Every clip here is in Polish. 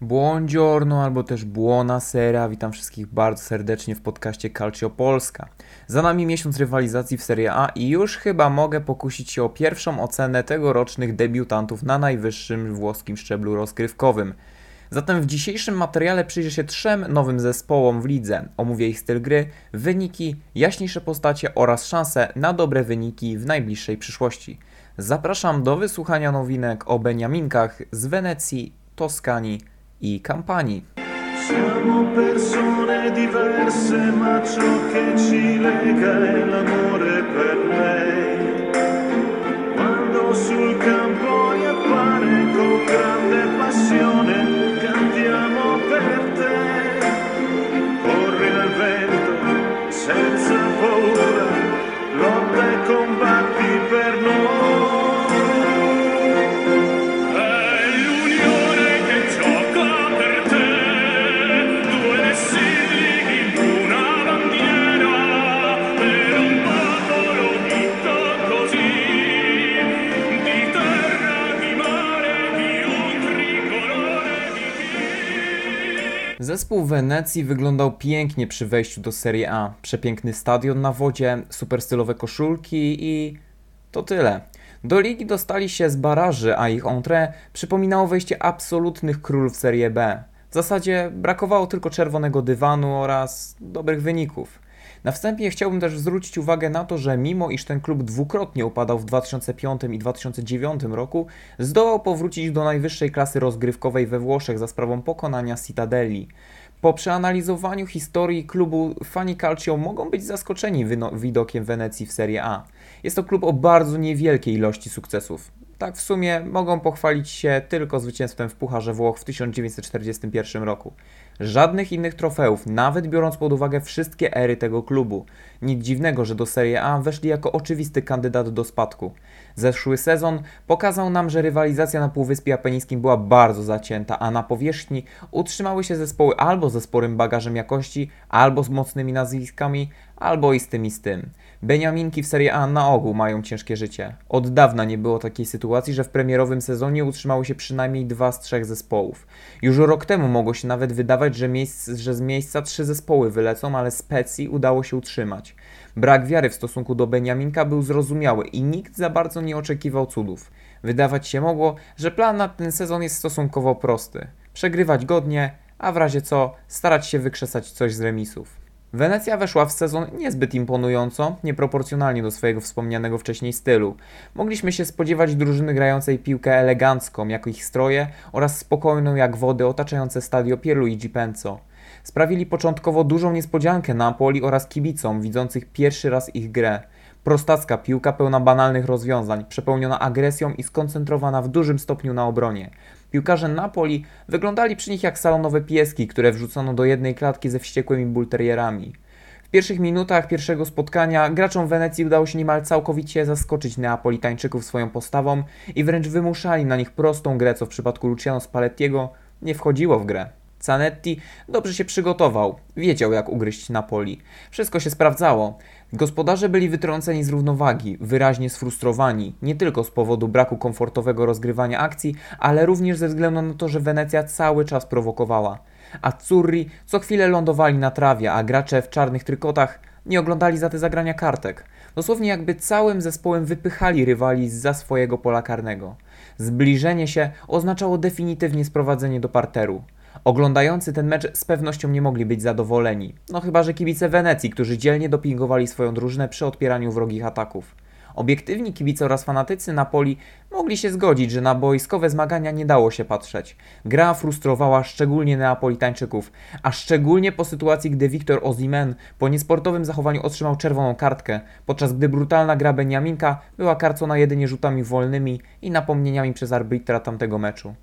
Buongiorno albo też buona sera. Witam wszystkich bardzo serdecznie w podcaście Calcio Polska. Za nami miesiąc rywalizacji w Serie A i już chyba mogę pokusić się o pierwszą ocenę tegorocznych debiutantów na najwyższym włoskim szczeblu rozgrywkowym. Zatem w dzisiejszym materiale przyjrzy się trzem nowym zespołom w lidze. Omówię ich styl gry, wyniki, jaśniejsze postacie oraz szanse na dobre wyniki w najbliższej przyszłości. Zapraszam do wysłuchania nowinek o Beniaminkach z Wenecji, Toskanii i kampanii. Siamo persone diverse, ma ciò che ci lega è l'amore per lei. Quando sul campo appare con grande passione, cantiamo per te. Corri nel vento, senza paura, lotta e combatti Zespół Wenecji wyglądał pięknie przy wejściu do Serie A. Przepiękny stadion na wodzie, super stylowe koszulki i to tyle. Do ligi dostali się z baraży, a ich entrée przypominało wejście absolutnych królów Serie B. W zasadzie brakowało tylko czerwonego dywanu oraz dobrych wyników. Na wstępie chciałbym też zwrócić uwagę na to, że mimo iż ten klub dwukrotnie upadał w 2005 i 2009 roku, zdołał powrócić do najwyższej klasy rozgrywkowej we Włoszech za sprawą pokonania Citadelli. Po przeanalizowaniu historii klubu fani Calcio mogą być zaskoczeni widokiem Wenecji w Serie A. Jest to klub o bardzo niewielkiej ilości sukcesów. Tak w sumie mogą pochwalić się tylko zwycięstwem w Pucharze Włoch w 1941 roku. Żadnych innych trofeów, nawet biorąc pod uwagę wszystkie ery tego klubu. Nic dziwnego, że do Serie A weszli jako oczywisty kandydat do spadku. Zeszły sezon pokazał nam, że rywalizacja na Półwyspie Apenińskim była bardzo zacięta, a na powierzchni utrzymały się zespoły albo ze sporym bagażem jakości, albo z mocnymi nazwiskami, albo i z tym i z tym. Beniaminki w Serie A na ogół mają ciężkie życie. Od dawna nie było takiej sytuacji, że w premierowym sezonie utrzymały się przynajmniej dwa z trzech zespołów. Już rok temu mogło się nawet wydawać, że, miejsc, że z miejsca trzy zespoły wylecą, ale Specji udało się utrzymać. Brak wiary w stosunku do Beniaminka był zrozumiały i nikt za bardzo nie oczekiwał cudów. Wydawać się mogło, że plan na ten sezon jest stosunkowo prosty. Przegrywać godnie, a w razie co starać się wykrzesać coś z remisów. Wenecja weszła w sezon niezbyt imponująco, nieproporcjonalnie do swojego wspomnianego wcześniej stylu. Mogliśmy się spodziewać drużyny grającej piłkę elegancką, jak ich stroje, oraz spokojną jak wody otaczające stadio Pierluigi Penco. Sprawili początkowo dużą niespodziankę Napoli oraz kibicom, widzących pierwszy raz ich grę. Prostacka piłka pełna banalnych rozwiązań, przepełniona agresją i skoncentrowana w dużym stopniu na obronie. Piłkarze Napoli wyglądali przy nich jak salonowe pieski, które wrzucono do jednej klatki ze wściekłymi bulterierami. W pierwszych minutach pierwszego spotkania graczom Wenecji udało się niemal całkowicie zaskoczyć Neapolitańczyków swoją postawą i wręcz wymuszali na nich prostą grę, co w przypadku Luciano Spallettiego nie wchodziło w grę. Zanetti dobrze się przygotował, wiedział jak ugryźć Napoli. Wszystko się sprawdzało. Gospodarze byli wytrąceni z równowagi, wyraźnie sfrustrowani, nie tylko z powodu braku komfortowego rozgrywania akcji, ale również ze względu na to, że Wenecja cały czas prowokowała. Azzurri co chwilę lądowali na trawie, a gracze w czarnych trykotach nie oglądali za te zagrania kartek. Dosłownie jakby całym zespołem wypychali rywali za swojego pola karnego. Zbliżenie się oznaczało definitywnie sprowadzenie do parteru. Oglądający ten mecz z pewnością nie mogli być zadowoleni. No chyba, że kibice Wenecji, którzy dzielnie dopingowali swoją drużynę przy odpieraniu wrogich ataków. Obiektywni kibice oraz fanatycy Napoli mogli się zgodzić, że na boiskowe zmagania nie dało się patrzeć. Gra frustrowała szczególnie Neapolitańczyków, a szczególnie po sytuacji, gdy Victor Osimhen po niesportowym zachowaniu otrzymał czerwoną kartkę, podczas gdy brutalna gra Beniaminka była karcona jedynie rzutami wolnymi i napomnieniami przez arbitra tamtego meczu.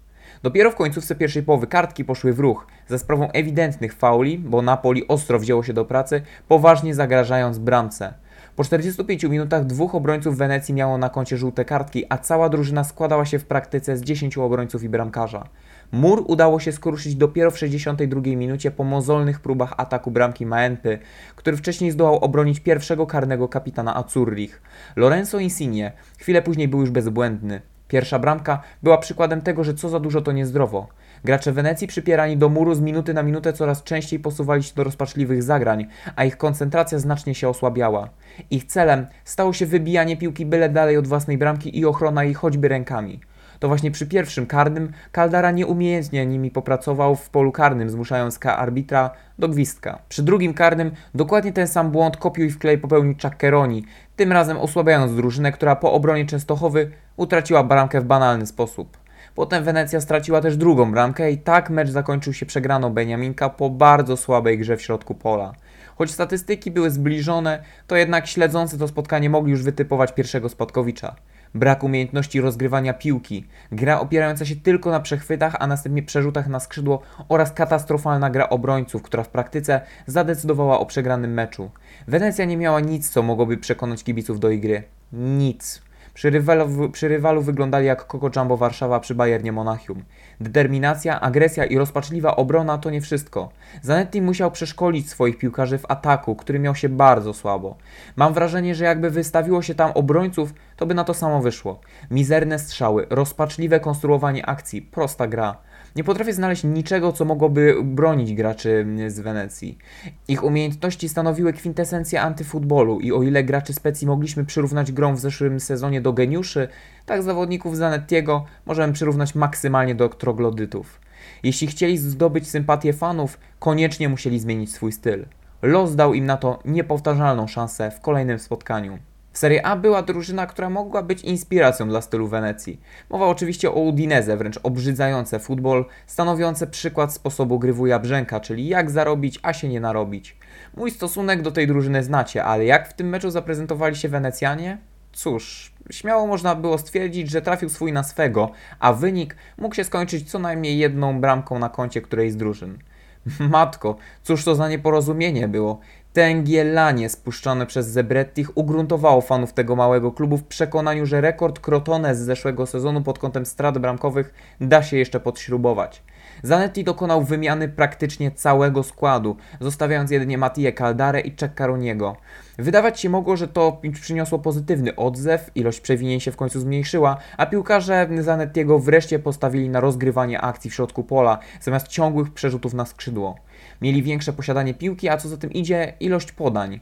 Dopiero w końcówce pierwszej połowy kartki poszły w ruch, za sprawą ewidentnych fauli, bo Napoli ostro wzięło się do pracy, poważnie zagrażając bramce. Po 45 minutach dwóch obrońców Wenecji miało na koncie żółte kartki, a cała drużyna składała się w praktyce z 10 obrońców i bramkarza. Mur udało się skruszyć dopiero w 62 minucie po mozolnych próbach ataku bramki Maenpy, który wcześniej zdołał obronić pierwszego karnego kapitana Azzurrich. Lorenzo Insigne chwilę później był już bezbłędny. Pierwsza bramka była przykładem tego, że co za dużo to niezdrowo. Gracze Wenecji przypierani do muru z minuty na minutę coraz częściej posuwali się do rozpaczliwych zagrań, a ich koncentracja znacznie się osłabiała. Ich celem stało się wybijanie piłki byle dalej od własnej bramki i ochrona jej choćby rękami. To właśnie przy pierwszym karnym Caldara nieumiejętnie nimi popracował w polu karnym, zmuszając arbitra do gwizdka. Przy drugim karnym dokładnie ten sam błąd kopiuj w klej popełnił Czaccheroni, tym razem osłabiając drużynę, która po obronie Częstochowy utraciła bramkę w banalny sposób. Potem Wenecja straciła też drugą bramkę i tak mecz zakończył się przegraną Beniaminka po bardzo słabej grze w środku pola. Choć statystyki były zbliżone, to jednak śledzący to spotkanie mogli już wytypować pierwszego spadkowicza. Brak umiejętności rozgrywania piłki, gra opierająca się tylko na przechwytach, a następnie przerzutach na skrzydło oraz katastrofalna gra obrońców, która w praktyce zadecydowała o przegranym meczu. Wenecja nie miała nic, co mogłoby przekonać kibiców do igry. Nic. Przy rywalu, przy rywalu wyglądali jak Coco Jumbo Warszawa przy Bayernie Monachium. Determinacja, agresja i rozpaczliwa obrona to nie wszystko. Zanetti musiał przeszkolić swoich piłkarzy w ataku, który miał się bardzo słabo. Mam wrażenie, że jakby wystawiło się tam obrońców, to by na to samo wyszło. Mizerne strzały, rozpaczliwe konstruowanie akcji, prosta gra. Nie potrafię znaleźć niczego, co mogłoby bronić graczy z Wenecji. Ich umiejętności stanowiły kwintesencję antyfutbolu i o ile graczy specji mogliśmy przyrównać grą w zeszłym sezonie do geniuszy, tak zawodników Zanettiego możemy przyrównać maksymalnie do troglodytów. Jeśli chcieli zdobyć sympatię fanów, koniecznie musieli zmienić swój styl. Los dał im na to niepowtarzalną szansę w kolejnym spotkaniu. W Serie A była drużyna, która mogła być inspiracją dla stylu Wenecji. Mowa oczywiście o Udineze, wręcz obrzydzające futbol, stanowiące przykład sposobu gry wuja Brzęka, czyli jak zarobić, a się nie narobić. Mój stosunek do tej drużyny znacie, ale jak w tym meczu zaprezentowali się Wenecjanie? Cóż, śmiało można było stwierdzić, że trafił swój na swego, a wynik mógł się skończyć co najmniej jedną bramką na koncie którejś z drużyn. Matko, cóż to za nieporozumienie było. Tęgielanie spuszczone przez Zebrettich ugruntowało fanów tego małego klubu w przekonaniu, że rekord Crotone z zeszłego sezonu pod kątem strat bramkowych da się jeszcze podśrubować. Zanetti dokonał wymiany praktycznie całego składu, zostawiając jedynie Matije Caldare i Ceccaroniego. Wydawać się mogło, że to przyniosło pozytywny odzew, ilość przewinień się w końcu zmniejszyła, a piłkarze Zanettiego wreszcie postawili na rozgrywanie akcji w środku pola, zamiast ciągłych przerzutów na skrzydło. Mieli większe posiadanie piłki, a co za tym idzie, ilość podań.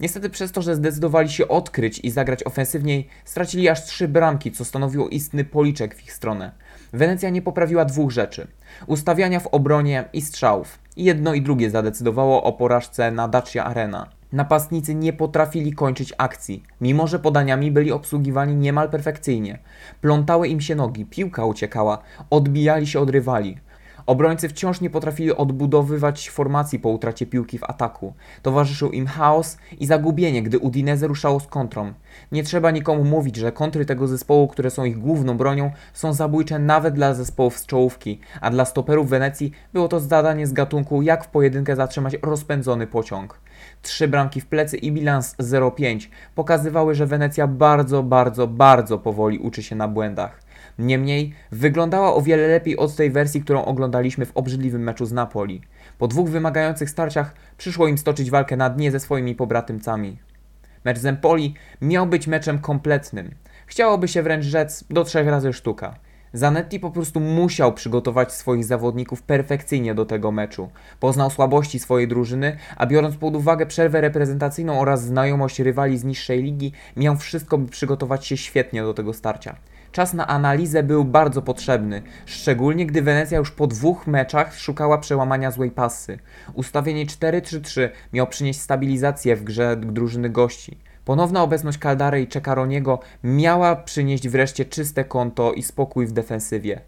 Niestety przez to, że zdecydowali się odkryć i zagrać ofensywniej, stracili aż trzy bramki, co stanowiło istny policzek w ich stronę. Wenecja nie poprawiła dwóch rzeczy: ustawiania w obronie i strzałów. Jedno i drugie zadecydowało o porażce na Dacia Arena. Napastnicy nie potrafili kończyć akcji, mimo że podaniami byli obsługiwani niemal perfekcyjnie. Plątały im się nogi, piłka uciekała, odbijali się od rywali. Obrońcy wciąż nie potrafili odbudowywać formacji po utracie piłki w ataku. Towarzyszył im chaos i zagubienie, gdy Udinese ruszało z kontrą. Nie trzeba nikomu mówić, że kontry tego zespołu, które są ich główną bronią, są zabójcze nawet dla zespołów z czołówki, a dla stoperów Wenecji było to zadanie z gatunku jak w pojedynkę zatrzymać rozpędzony pociąg. Trzy bramki w plecy i bilans 0-5 pokazywały, że Wenecja bardzo, bardzo, bardzo powoli uczy się na błędach. Niemniej wyglądała o wiele lepiej od tej wersji, którą oglądaliśmy w obrzydliwym meczu z Napoli. Po dwóch wymagających starciach przyszło im stoczyć walkę na dnie ze swoimi pobratymcami. Mecz z Empoli miał być meczem kompletnym. Chciałoby się wręcz rzec do trzech razy sztuka. Zanetti po prostu musiał przygotować swoich zawodników perfekcyjnie do tego meczu. Poznał słabości swojej drużyny, a biorąc pod uwagę przerwę reprezentacyjną oraz znajomość rywali z niższej ligi, miał wszystko, by przygotować się świetnie do tego starcia. Czas na analizę był bardzo potrzebny, szczególnie gdy Wenecja już po dwóch meczach szukała przełamania złej pasy. Ustawienie 4-3-3 miało przynieść stabilizację w grze drużyny gości. Ponowna obecność Caldare i Czekaroniego miała przynieść wreszcie czyste konto i spokój w defensywie.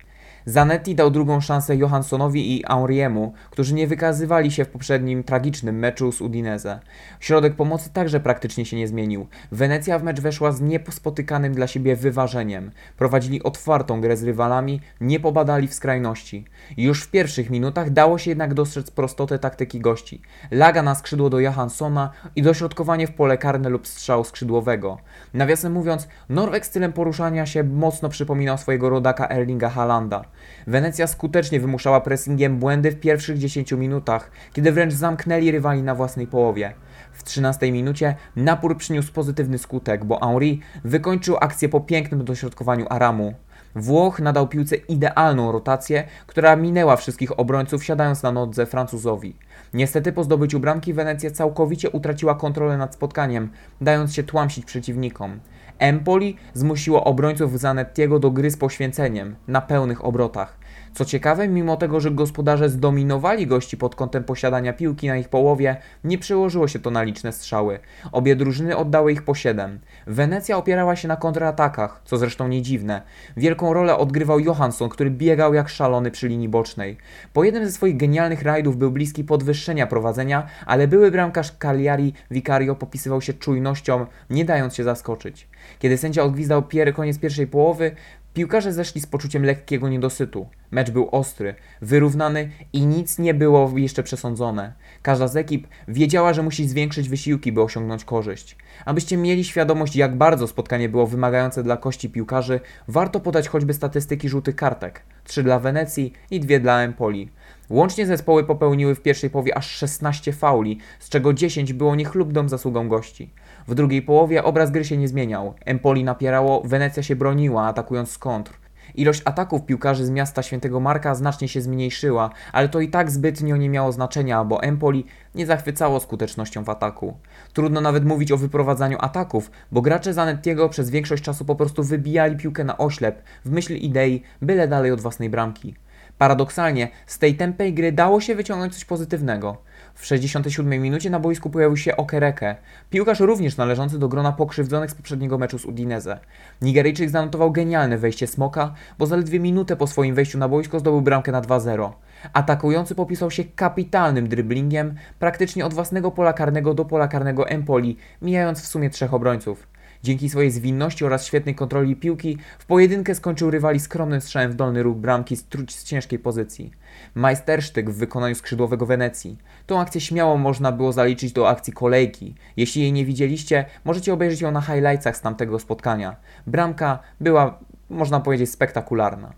Zanetti dał drugą szansę Johanssonowi i Henriemu, którzy nie wykazywali się w poprzednim tragicznym meczu z Udinese. Środek pomocy także praktycznie się nie zmienił. Wenecja w mecz weszła z niespotykanym dla siebie wyważeniem. Prowadzili otwartą grę z rywalami, nie pobadali w skrajności. Już w pierwszych minutach dało się jednak dostrzec prostotę taktyki gości. Laga na skrzydło do Johanssona i dośrodkowanie w pole karne lub strzał skrzydłowego. Nawiasem mówiąc, Norweg stylem poruszania się mocno przypominał swojego rodaka Erlinga Halanda. Wenecja skutecznie wymuszała pressingiem błędy w pierwszych 10 minutach, kiedy wręcz zamknęli rywali na własnej połowie. W 13 minucie napór przyniósł pozytywny skutek, bo Henri wykończył akcję po pięknym dośrodkowaniu Aramu. Włoch nadał piłce idealną rotację, która minęła wszystkich obrońców, siadając na nodze Francuzowi. Niestety po zdobyciu bramki Wenecja całkowicie utraciła kontrolę nad spotkaniem, dając się tłamsić przeciwnikom. Empoli zmusiło obrońców Zanettiego do gry z poświęceniem, na pełnych obrotach. Co ciekawe, mimo tego, że gospodarze zdominowali gości pod kątem posiadania piłki na ich połowie, nie przełożyło się to na liczne strzały. Obie drużyny oddały ich po 7. Wenecja opierała się na kontratakach, co zresztą nie dziwne. Wielką rolę odgrywał Johansson, który biegał jak szalony przy linii bocznej. Po jednym ze swoich genialnych rajdów był bliski podwyższenia prowadzenia, ale były bramkarz Cagliari Vicario popisywał się czujnością, nie dając się zaskoczyć. Kiedy sędzia odgwizdał pier koniec pierwszej połowy, Piłkarze zeszli z poczuciem lekkiego niedosytu. Mecz był ostry, wyrównany i nic nie było jeszcze przesądzone. Każda z ekip wiedziała, że musi zwiększyć wysiłki, by osiągnąć korzyść. Abyście mieli świadomość, jak bardzo spotkanie było wymagające dla kości piłkarzy, warto podać choćby statystyki żółtych kartek. Trzy dla Wenecji i dwie dla Empoli. Łącznie zespoły popełniły w pierwszej połowie aż 16 fauli, z czego 10 było niechlubną zasługą gości. W drugiej połowie obraz gry się nie zmieniał. Empoli napierało, Wenecja się broniła, atakując z kontr. Ilość ataków piłkarzy z miasta Świętego Marka znacznie się zmniejszyła, ale to i tak zbytnio nie miało znaczenia, bo Empoli nie zachwycało skutecznością w ataku. Trudno nawet mówić o wyprowadzaniu ataków, bo gracze Zanettiego przez większość czasu po prostu wybijali piłkę na oślep, w myśl idei, byle dalej od własnej bramki. Paradoksalnie, z tej tempej gry dało się wyciągnąć coś pozytywnego. W 67 minucie na boisku pojawił się Okereke, piłkarz również należący do grona pokrzywdzonych z poprzedniego meczu z Udinese. Nigeryjczyk zanotował genialne wejście Smoka, bo zaledwie minutę po swoim wejściu na boisko zdobył bramkę na 2-0. Atakujący popisał się kapitalnym dryblingiem, praktycznie od własnego pola karnego do pola karnego Empoli, mijając w sumie trzech obrońców. Dzięki swojej zwinności oraz świetnej kontroli piłki w pojedynkę skończył rywali skromnym strzałem w dolny róg bramki z, z ciężkiej pozycji. Majstersztyk w wykonaniu skrzydłowego Wenecji. Tą akcję śmiało można było zaliczyć do akcji kolejki. Jeśli jej nie widzieliście, możecie obejrzeć ją na highlightsach z tamtego spotkania. Bramka była, można powiedzieć, spektakularna.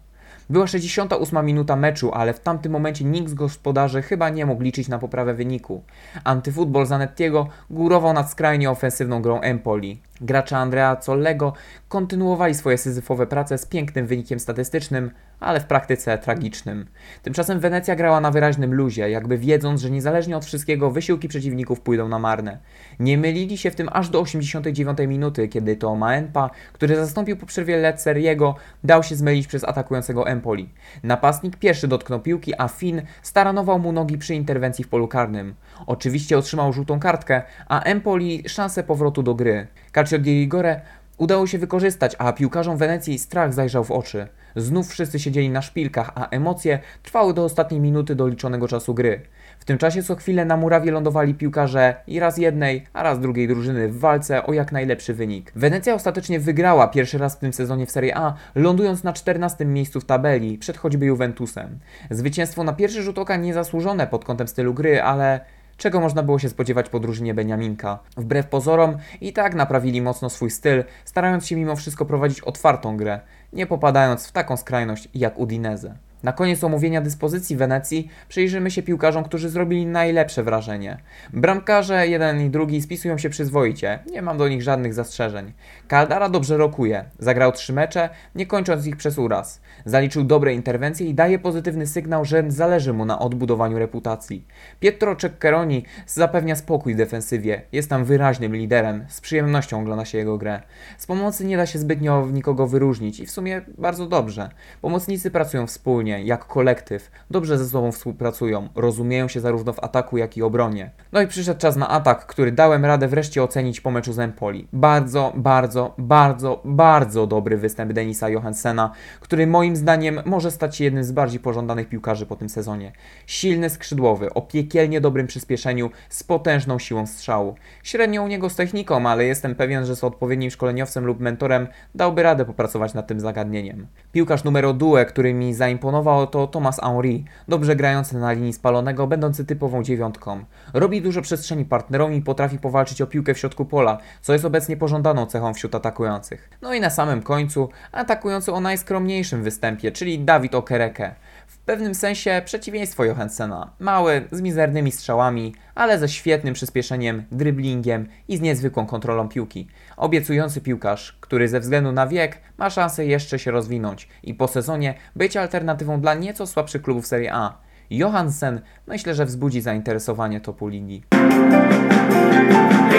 Była 68 minuta meczu, ale w tamtym momencie nikt z gospodarzy chyba nie mógł liczyć na poprawę wyniku. Antyfutbol Zanettiego górował nad skrajnie ofensywną grą Empoli. Gracze Andrea Collego kontynuowali swoje syzyfowe prace z pięknym wynikiem statystycznym, ale w praktyce tragicznym. Tymczasem Wenecja grała na wyraźnym luzie, jakby wiedząc, że niezależnie od wszystkiego wysiłki przeciwników pójdą na marne. Nie mylili się w tym aż do 89 minuty, kiedy to Maenpa, który zastąpił po przerwie Letzeriego, dał się zmylić przez atakującego Empoli. Napastnik pierwszy dotknął piłki, a Finn staranował mu nogi przy interwencji w polu karnym. Oczywiście otrzymał żółtą kartkę, a Empoli szansę powrotu do gry. Calcio di rigore udało się wykorzystać, a piłkarzom Wenecji strach zajrzał w oczy. Znów wszyscy siedzieli na szpilkach, a emocje trwały do ostatniej minuty doliczonego czasu gry. W tym czasie co chwilę na murawie lądowali piłkarze i raz jednej, a raz drugiej drużyny w walce o jak najlepszy wynik. Wenecja ostatecznie wygrała pierwszy raz w tym sezonie w Serie A, lądując na 14 miejscu w tabeli, przed choćby Juventusem. Zwycięstwo na pierwszy rzut oka niezasłużone pod kątem stylu gry, ale czego można było się spodziewać po drużynie Beniaminka. Wbrew pozorom i tak naprawili mocno swój styl, starając się mimo wszystko prowadzić otwartą grę, nie popadając w taką skrajność jak Udinese. Na koniec omówienia dyspozycji Wenecji przyjrzymy się piłkarzom, którzy zrobili najlepsze wrażenie. Bramkarze jeden i drugi spisują się przyzwoicie, nie mam do nich żadnych zastrzeżeń. Caldara dobrze rokuje, zagrał trzy mecze, nie kończąc ich przez uraz. Zaliczył dobre interwencje i daje pozytywny sygnał, że zależy mu na odbudowaniu reputacji. Pietro Ceccheroni zapewnia spokój defensywie, jest tam wyraźnym liderem, z przyjemnością ogląda się jego grę. Z pomocy nie da się zbytnio nikogo wyróżnić i w sumie bardzo dobrze. Pomocnicy pracują wspólnie, jak kolektyw, dobrze ze sobą współpracują, rozumieją się zarówno w ataku, jak i obronie. No i przyszedł czas na atak, który dałem radę wreszcie ocenić po meczu z Empoli. Bardzo, bardzo, bardzo, bardzo dobry występ Denisa Johansena, który moim zdaniem może stać się jednym z bardziej pożądanych piłkarzy po tym sezonie. Silny skrzydłowy, o piekielnie dobrym przyspieszeniu, z potężną siłą strzału. Średnio u niego z techniką, ale jestem pewien, że z odpowiednim szkoleniowcem lub mentorem dałby radę popracować nad tym zagadnieniem. Piłkarz numer due, który mi zaimponował to Thomas Henry, dobrze grający na linii spalonego, będący typową dziewiątką. Robi dużo przestrzeni partnerom i potrafi powalczyć o piłkę w środku pola, co jest obecnie pożądaną cechą wśród atakujących. No i na samym końcu atakujący o najskromniejszym występie, czyli Dawid Okereke. W pewnym sensie przeciwieństwo Johanssena. Mały, z mizernymi strzałami, ale ze świetnym przyspieszeniem, dryblingiem i z niezwykłą kontrolą piłki. Obiecujący piłkarz, który ze względu na wiek ma szansę jeszcze się rozwinąć i po sezonie być alternatywą dla nieco słabszych klubów Serie A. Johansen myślę, że wzbudzi zainteresowanie topu ligi.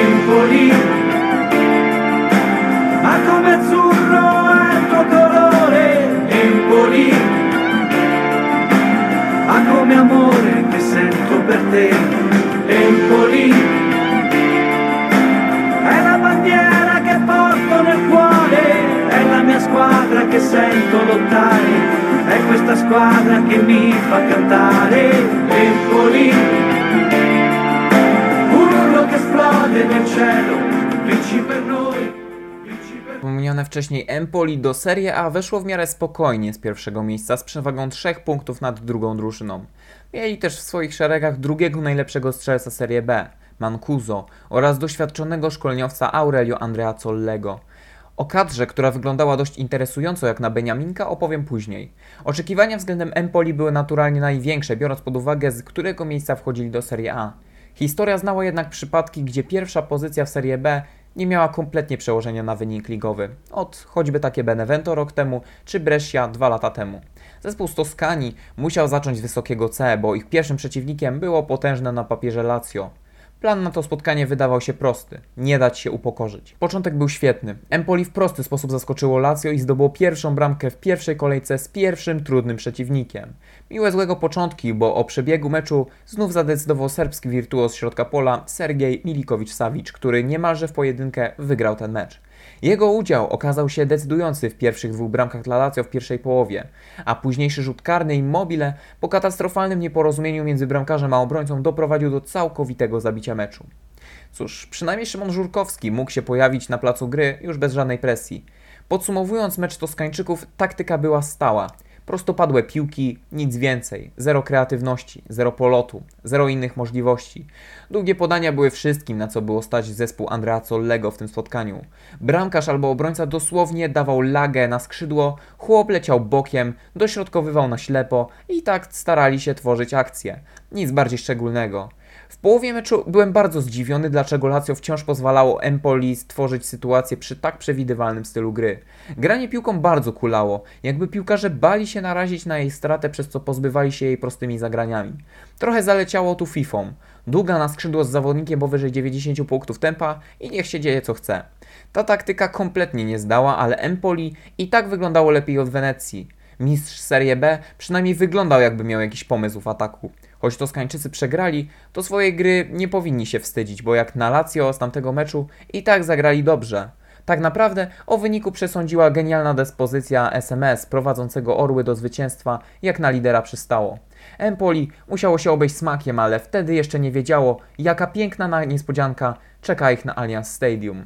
Empoli, ma come azzurro tuo colore, Empoli, ma come amore che sento per te, Empoli, è la bandiera che porto nel cuore, è la mia squadra che sento lottare, è questa squadra che mi fa cantare, Empoli. Un urlo che esplode nel cielo, vinci per noi, Wspomniane wcześniej Empoli do Serie A weszło w miarę spokojnie z pierwszego miejsca z przewagą 3 punktów nad drugą drużyną. Mieli też w swoich szeregach drugiego najlepszego strzelca Serie B, Mancuso, oraz doświadczonego szkoleniowca Aurelio Andrea Zollego. O kadrze, która wyglądała dość interesująco jak na Beniaminka, opowiem później. Oczekiwania względem Empoli były naturalnie największe, biorąc pod uwagę z którego miejsca wchodzili do Serie A. Historia znała jednak przypadki, gdzie pierwsza pozycja w Serie B nie miała kompletnie przełożenia na wynik ligowy. Od choćby takie Benevento rok temu, czy Brescia dwa lata temu. Zespół z Toskanii musiał zacząć wysokiego C, bo ich pierwszym przeciwnikiem było potężne na papierze Lazio. Plan na to spotkanie wydawał się prosty. Nie dać się upokorzyć. Początek był świetny. Empoli w prosty sposób zaskoczyło Lazio i zdobyło pierwszą bramkę w pierwszej kolejce z pierwszym trudnym przeciwnikiem. Miłe złego początki, bo o przebiegu meczu znów zadecydował serbski wirtuoz środka pola Sergiej Milikowicz-Savic, który niemalże w pojedynkę wygrał ten mecz. Jego udział okazał się decydujący w pierwszych dwóch bramkach dla Lazio w pierwszej połowie, a późniejszy rzut karny Immobile po katastrofalnym nieporozumieniu między bramkarzem a obrońcą doprowadził do całkowitego zabicia meczu. Cóż, przynajmniej Szymon Żurkowski mógł się pojawić na placu gry już bez żadnej presji. Podsumowując mecz Toskańczyków, taktyka była stała. Prostopadłe piłki, nic więcej. Zero kreatywności, zero polotu, zero innych możliwości. Długie podania były wszystkim, na co było stać zespół Andrea Zollego w tym spotkaniu. Bramkarz albo obrońca dosłownie dawał lagę na skrzydło, chłop leciał bokiem, dośrodkowywał na ślepo i tak starali się tworzyć akcję. Nic bardziej szczególnego. W połowie meczu byłem bardzo zdziwiony, dlaczego Lazio wciąż pozwalało Empoli stworzyć sytuację przy tak przewidywalnym stylu gry. Granie piłką bardzo kulało, jakby piłkarze bali się narazić na jej stratę, przez co pozbywali się jej prostymi zagraniami. Trochę zaleciało tu fifą. Długa na skrzydło z zawodnikiem powyżej 90 punktów tempa i niech się dzieje co chce. Ta taktyka kompletnie nie zdała, ale Empoli i tak wyglądało lepiej od Wenecji. Mistrz Serie B przynajmniej wyglądał jakby miał jakiś pomysł w ataku. Choć Toskańczycy przegrali, to swojej gry nie powinni się wstydzić, bo jak na Lazio z tamtego meczu i tak zagrali dobrze. Tak naprawdę o wyniku przesądziła genialna dyspozycja SMS prowadzącego Orły do zwycięstwa, jak na lidera przystało. Empoli musiało się obejść smakiem, ale wtedy jeszcze nie wiedziało, jaka piękna na- niespodzianka czeka ich na Allianz Stadium.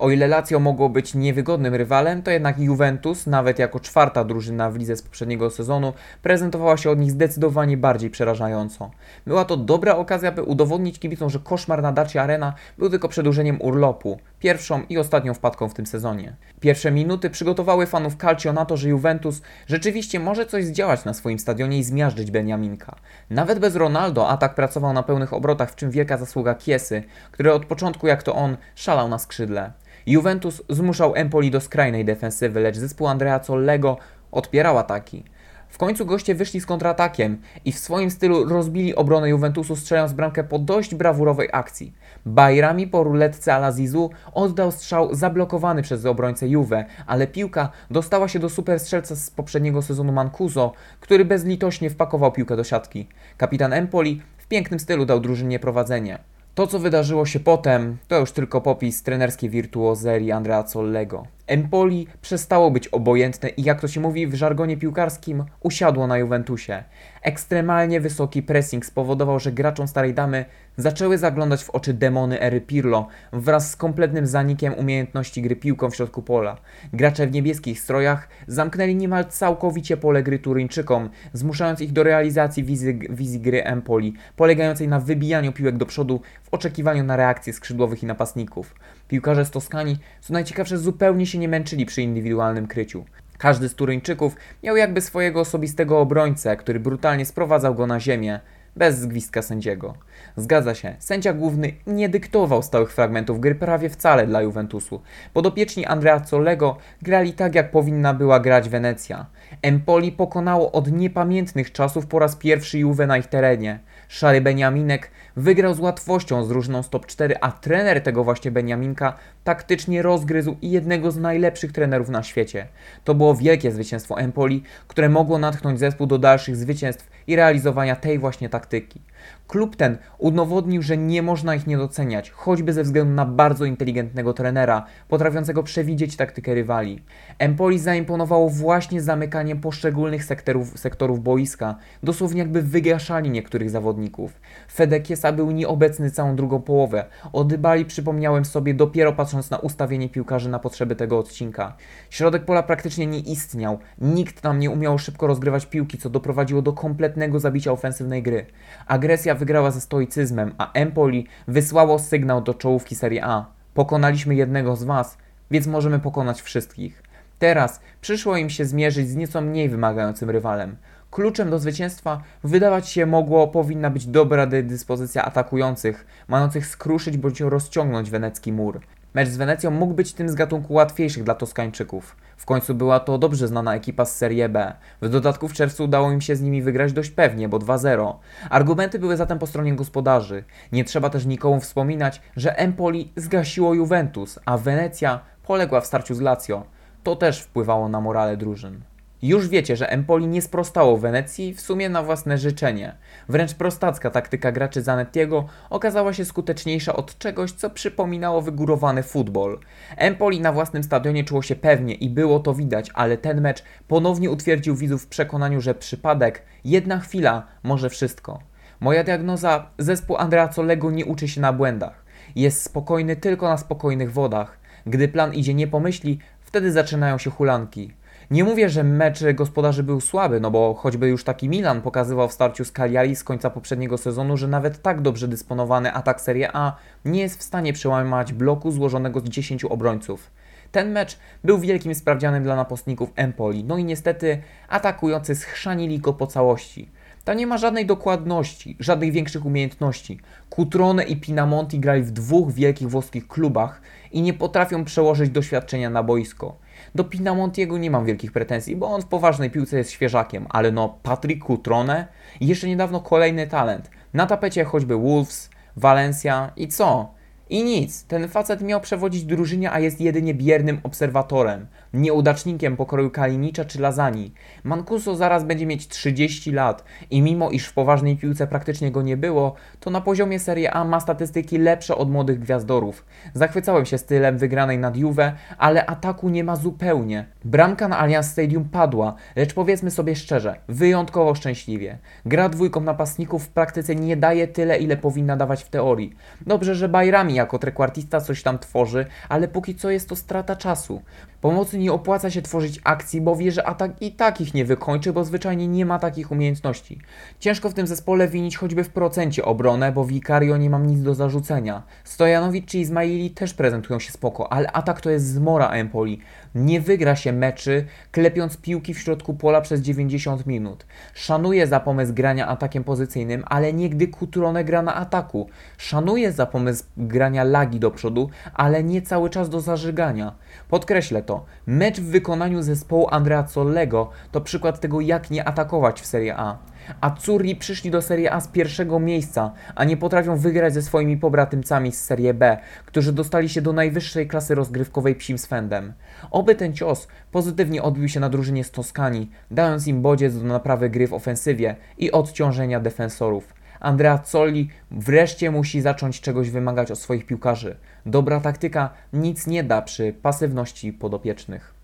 O ile Lazio mogło być niewygodnym rywalem, to jednak Juventus, nawet jako czwarta drużyna w lidze z poprzedniego sezonu, prezentowała się od nich zdecydowanie bardziej przerażająco. Była to dobra okazja, by udowodnić kibicom, że koszmar na Dacia Arena był tylko przedłużeniem urlopu, pierwszą i ostatnią wpadką w tym sezonie. Pierwsze minuty przygotowały fanów Calcio na to, że Juventus rzeczywiście może coś zdziałać na swoim stadionie i zmiażdżyć Beniaminka. Nawet bez Ronaldo atak pracował na pełnych obrotach, w czym wielka zasługa Kiesy, który od początku jak to on szalał na skrzydle. Juventus zmuszał Empoli do skrajnej defensywy, lecz zespół Andrea Zollego odpierał ataki. W końcu goście wyszli z kontratakiem i w swoim stylu rozbili obronę Juventusu, strzelając bramkę po dość brawurowej akcji. Bajrami po ruletce Alazizu oddał strzał zablokowany przez obrońcę Juve, ale piłka dostała się do superstrzelca z poprzedniego sezonu Mancuso, który bezlitośnie wpakował piłkę do siatki. Kapitan Empoli w pięknym stylu dał drużynie prowadzenie. To, co wydarzyło się potem, to już tylko popis trenerskiej wirtuozerii Andrea Zollego. Empoli przestało być obojętne i jak to się mówi w żargonie piłkarskim, usiadło na Juventusie. Ekstremalnie wysoki pressing spowodował, że graczom Starej Damy zaczęły zaglądać w oczy demony ery Pirlo wraz z kompletnym zanikiem umiejętności gry piłką w środku pola. Gracze w niebieskich strojach zamknęli niemal całkowicie pole gry Turyńczykom, zmuszając ich do realizacji wizji, wizji gry Empoli, polegającej na wybijaniu piłek do przodu w oczekiwaniu na reakcje skrzydłowych i napastników. Piłkarze z Toskanii, co najciekawsze, zupełnie się nie męczyli przy indywidualnym kryciu. Każdy z Turyńczyków miał jakby swojego osobistego obrońcę, który brutalnie sprowadzał go na ziemię, bez zgwistka sędziego. Zgadza się, sędzia główny nie dyktował stałych fragmentów gry prawie wcale dla Juventusu. Podopieczni Andrea Zollego grali tak, jak powinna była grać Wenecja. Empoli pokonało od niepamiętnych czasów po raz pierwszy Juve na ich terenie. Szary Beniaminek wygrał z łatwością z drużyną stop 4, a trener tego właśnie Beniaminka taktycznie rozgryzł jednego z najlepszych trenerów na świecie. To było wielkie zwycięstwo Empoli, które mogło natchnąć zespół do dalszych zwycięstw i realizowania tej właśnie taktyki. Klub ten udowodnił, że nie można ich nie doceniać, choćby ze względu na bardzo inteligentnego trenera, potrafiącego przewidzieć taktykę rywali. Empoli zaimponowało właśnie zamykaniem poszczególnych sektorów, sektorów boiska, dosłownie jakby wygaszali niektórych zawodników. Fedekiesa był nieobecny całą drugą połowę. O Dybali przypomniałem sobie dopiero patrząc na ustawienie piłkarzy na potrzeby tego odcinka. Środek pola praktycznie nie istniał, nikt tam nie umiał szybko rozgrywać piłki, co doprowadziło do kompletnego zabicia ofensywnej gry. Agresja wygrała ze stoicyzmem, a Empoli wysłało sygnał do czołówki Serie A. Pokonaliśmy jednego z was, więc możemy pokonać wszystkich. Teraz przyszło im się zmierzyć z nieco mniej wymagającym rywalem. Kluczem do zwycięstwa wydawać się mogło powinna być dobra dyspozycja atakujących, mających skruszyć bądź rozciągnąć wenecki mur. Mecz z Wenecją mógł być tym z gatunku łatwiejszych dla Toskańczyków. W końcu była to dobrze znana ekipa z Serie B. W dodatku w czerwcu udało im się z nimi wygrać dość pewnie, bo 2-0. Argumenty były zatem po stronie gospodarzy. Nie trzeba też nikomu wspominać, że Empoli zgasiło Juventus, a Wenecja poległa w starciu z Lazio. To też wpływało na morale drużyn. Już wiecie, że Empoli nie sprostało Wenecji w sumie na własne życzenie. Wręcz prostacka taktyka graczy Zanettiego okazała się skuteczniejsza od czegoś, co przypominało wygórowany futbol. Empoli na własnym stadionie czuło się pewnie i było to widać, ale ten mecz ponownie utwierdził widzów w przekonaniu, że przypadek, jedna chwila może wszystko. Moja diagnoza, zespół Andrea Colego nie uczy się na błędach. Jest spokojny tylko na spokojnych wodach. Gdy plan idzie nie pomyśli, wtedy zaczynają się hulanki. Nie mówię, że mecz gospodarzy był słaby, no bo choćby już taki Milan pokazywał w starciu z Cagliari z końca poprzedniego sezonu, że nawet tak dobrze dysponowany atak Serie A nie jest w stanie przełamać bloku złożonego z 10 obrońców. Ten mecz był wielkim sprawdzianem dla napastników Empoli, no i niestety atakujący schrzanili go po całości. Tam nie ma żadnej dokładności, żadnych większych umiejętności. Cutrone i Pinamonti grali w dwóch wielkich włoskich klubach i nie potrafią przełożyć doświadczenia na boisko. Do Pinamontiego nie mam wielkich pretensji, bo on w poważnej piłce jest świeżakiem, ale no Patrick Cutrone i jeszcze niedawno kolejny talent. Na tapecie choćby Wolves, Valencia i co? I nic, ten facet miał przewodzić drużynie, a jest jedynie biernym obserwatorem, nieudacznikiem pokroju Kalinicza czy Lazani. Mancuso zaraz będzie mieć 30 lat i mimo iż w poważnej piłce praktycznie go nie było, to na poziomie Serie A ma statystyki lepsze od młodych gwiazdorów. Zachwycałem się stylem wygranej nad Juve, ale ataku nie ma zupełnie. Bramka na Allianz Stadium padła, lecz powiedzmy sobie szczerze, wyjątkowo szczęśliwie. Gra dwójką napastników w praktyce nie daje tyle, ile powinna dawać w teorii. Dobrze, że Bajrami jako trekwartista coś tam tworzy, ale póki co jest to strata czasu. Pomocy nie opłaca się tworzyć akcji, bo wie, że atak i tak ich nie wykończy, bo zwyczajnie nie ma takich umiejętności. Ciężko w tym zespole winić choćby w procencie obronę, bo Vicario nie mam nic do zarzucenia. Stojanowicz czy Izmaili też prezentują się spoko, ale atak to jest zmora Empoli. Nie wygra się meczy, klepiąc piłki w środku pola przez 90 minut. Szanuję za pomysł grania atakiem pozycyjnym, ale nie gdy Kutrone gra na ataku. Szanuję za pomysł grania lagi do przodu, ale nie cały czas do zażygania. Podkreślę to. Mecz w wykonaniu zespołu Andrea Zollego to przykład tego, jak nie atakować w Serie A. Azzurri przyszli do Serie A z pierwszego miejsca, a nie potrafią wygrać ze swoimi pobratymcami z Serie B, którzy dostali się do najwyższej klasy rozgrywkowej psim swędem. Oby ten cios pozytywnie odbił się na drużynie z Toskanii, dając im bodziec do naprawy gry w ofensywie i odciążenia defensorów. Andrea Zolli wreszcie musi zacząć czegoś wymagać od swoich piłkarzy. Dobra taktyka nic nie da przy pasywności podopiecznych.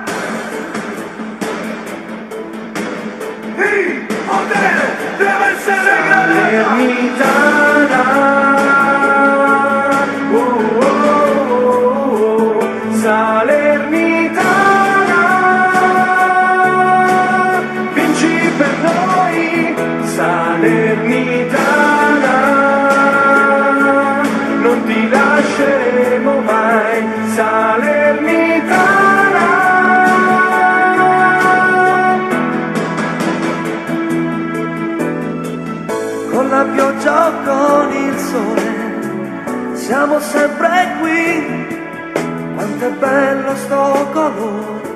Monday! Sempre qui, quanto è bello sto colore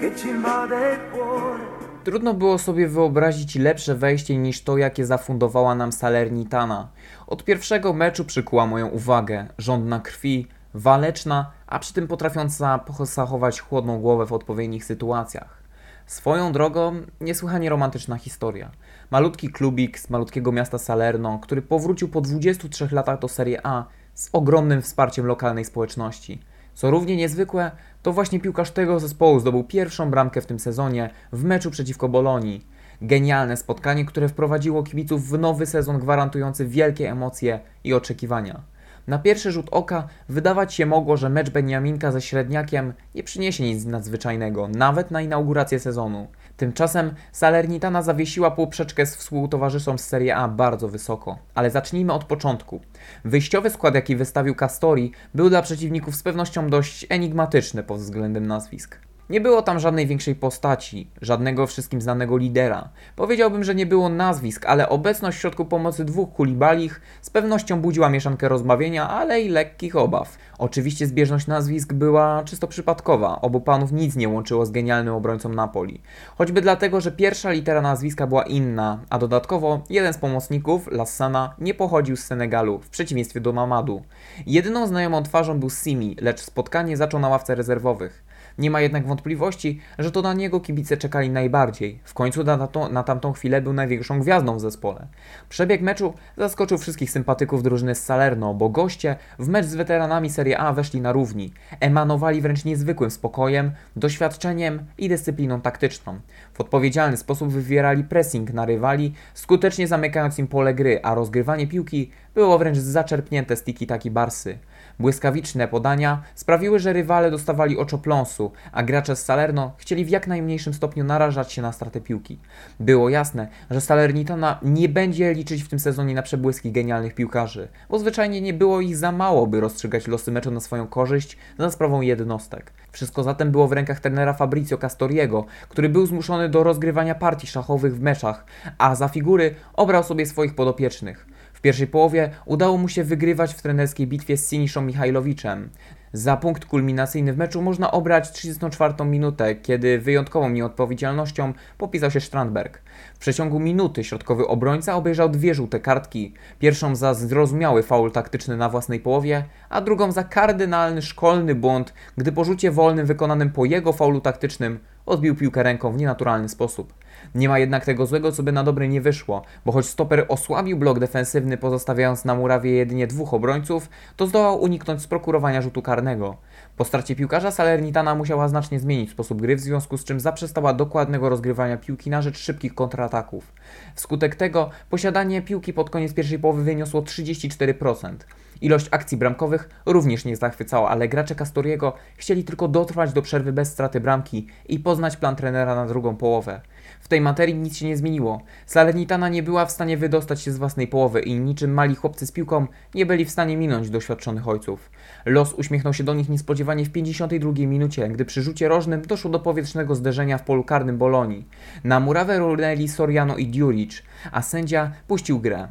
che ci invade il cuore. Trudno było sobie wyobrazić lepsze wejście niż to, jakie zafundowała nam Salernitana. Od pierwszego meczu przykuła moją uwagę. Żądna krwi, waleczna, a przy tym potrafiąca zachować chłodną głowę w odpowiednich sytuacjach. Swoją drogą, niesłychanie romantyczna historia. Malutki klubik z malutkiego miasta Salerno, który powrócił po 23 latach do Serie A z ogromnym wsparciem lokalnej społeczności. Co równie niezwykłe, to właśnie piłkarz tego zespołu zdobył pierwszą bramkę w tym sezonie w meczu przeciwko Bolonii. Genialne spotkanie, które wprowadziło kibiców w nowy sezon gwarantujący wielkie emocje i oczekiwania. Na pierwszy rzut oka wydawać się mogło, że mecz Beniaminka ze Średniakiem nie przyniesie nic nadzwyczajnego, nawet na inaugurację sezonu. Tymczasem Salernitana zawiesiła poprzeczkę z współtowarzyszą z Serie A bardzo wysoko. Ale zacznijmy od początku. Wyjściowy skład, jaki wystawił Castori, był dla przeciwników z pewnością dość enigmatyczny pod względem nazwisk. Nie było tam żadnej większej postaci, żadnego wszystkim znanego lidera. Powiedziałbym, że nie było nazwisk, ale obecność w środku pomocy dwóch kulibalich z pewnością budziła mieszankę rozbawienia, ale i lekkich obaw. Oczywiście zbieżność nazwisk była czysto przypadkowa, obu panów nic nie łączyło z genialnym obrońcą Napoli. Choćby dlatego, że pierwsza litera nazwiska była inna, a dodatkowo jeden z pomocników, Lassana, nie pochodził z Senegalu, w przeciwieństwie do Mamadu. Jedyną znajomą twarzą był Simi, lecz spotkanie zaczął na ławce rezerwowych. Nie ma jednak wątpliwości, że to na niego kibice czekali najbardziej. W końcu na, to, na tamtą chwilę był największą gwiazdą w zespole. Przebieg meczu zaskoczył wszystkich sympatyków drużyny z Salerno, bo goście w mecz z weteranami Serie A weszli na równi. Emanowali wręcz niezwykłym spokojem, doświadczeniem i dyscypliną taktyczną. W odpowiedzialny sposób wywierali pressing na rywali, skutecznie zamykając im pole gry, a rozgrywanie piłki było wręcz zaczerpnięte z tiki-taki Barsy. Błyskawiczne podania sprawiły, że rywale dostawali oczopląsu, a gracze z Salerno chcieli w jak najmniejszym stopniu narażać się na stratę piłki. Było jasne, że Salernitana nie będzie liczyć w tym sezonie na przebłyski genialnych piłkarzy, bo zwyczajnie nie było ich za mało, by rozstrzygać losy meczu na swoją korzyść za sprawą jednostek. Wszystko zatem było w rękach trenera Fabrizio Castoriego, który był zmuszony do rozgrywania partii szachowych w meczach, a za figury obrał sobie swoich podopiecznych. W pierwszej połowie udało mu się wygrywać w trenerskiej bitwie z Siniszą Michajlowiczem. Za punkt kulminacyjny w meczu można obrać 34 minutę, kiedy wyjątkową nieodpowiedzialnością popisał się Strandberg. W przeciągu minuty środkowy obrońca obejrzał dwie żółte kartki. Pierwszą za zrozumiały faul taktyczny na własnej połowie, a drugą za kardynalny szkolny błąd, gdy po rzucie wolnym wykonanym po jego faulu taktycznym odbił piłkę ręką w nienaturalny sposób. Nie ma jednak tego złego, co by na dobre nie wyszło, bo choć stoper osłabił blok defensywny, pozostawiając na murawie jedynie dwóch obrońców, to zdołał uniknąć sprokurowania rzutu karnego. Po stracie piłkarza Salernitana musiała znacznie zmienić sposób gry, w związku z czym zaprzestała dokładnego rozgrywania piłki na rzecz szybkich kontrataków. Wskutek tego posiadanie piłki pod koniec pierwszej połowy wyniosło 34%. Ilość akcji bramkowych również nie zachwycała, ale gracze Castoriego chcieli tylko dotrwać do przerwy bez straty bramki i poznać plan trenera na drugą połowę. Tej materii nic się nie zmieniło. Salernitana nie była w stanie wydostać się z własnej połowy i niczym mali chłopcy z piłką nie byli w stanie minąć doświadczonych ojców. Los uśmiechnął się do nich niespodziewanie w 52 minucie, gdy przy rzucie rożnym doszło do powietrznego zderzenia w polu karnym Bolonii. Na murawę runęli Soriano i Djuric, a sędzia puścił grę.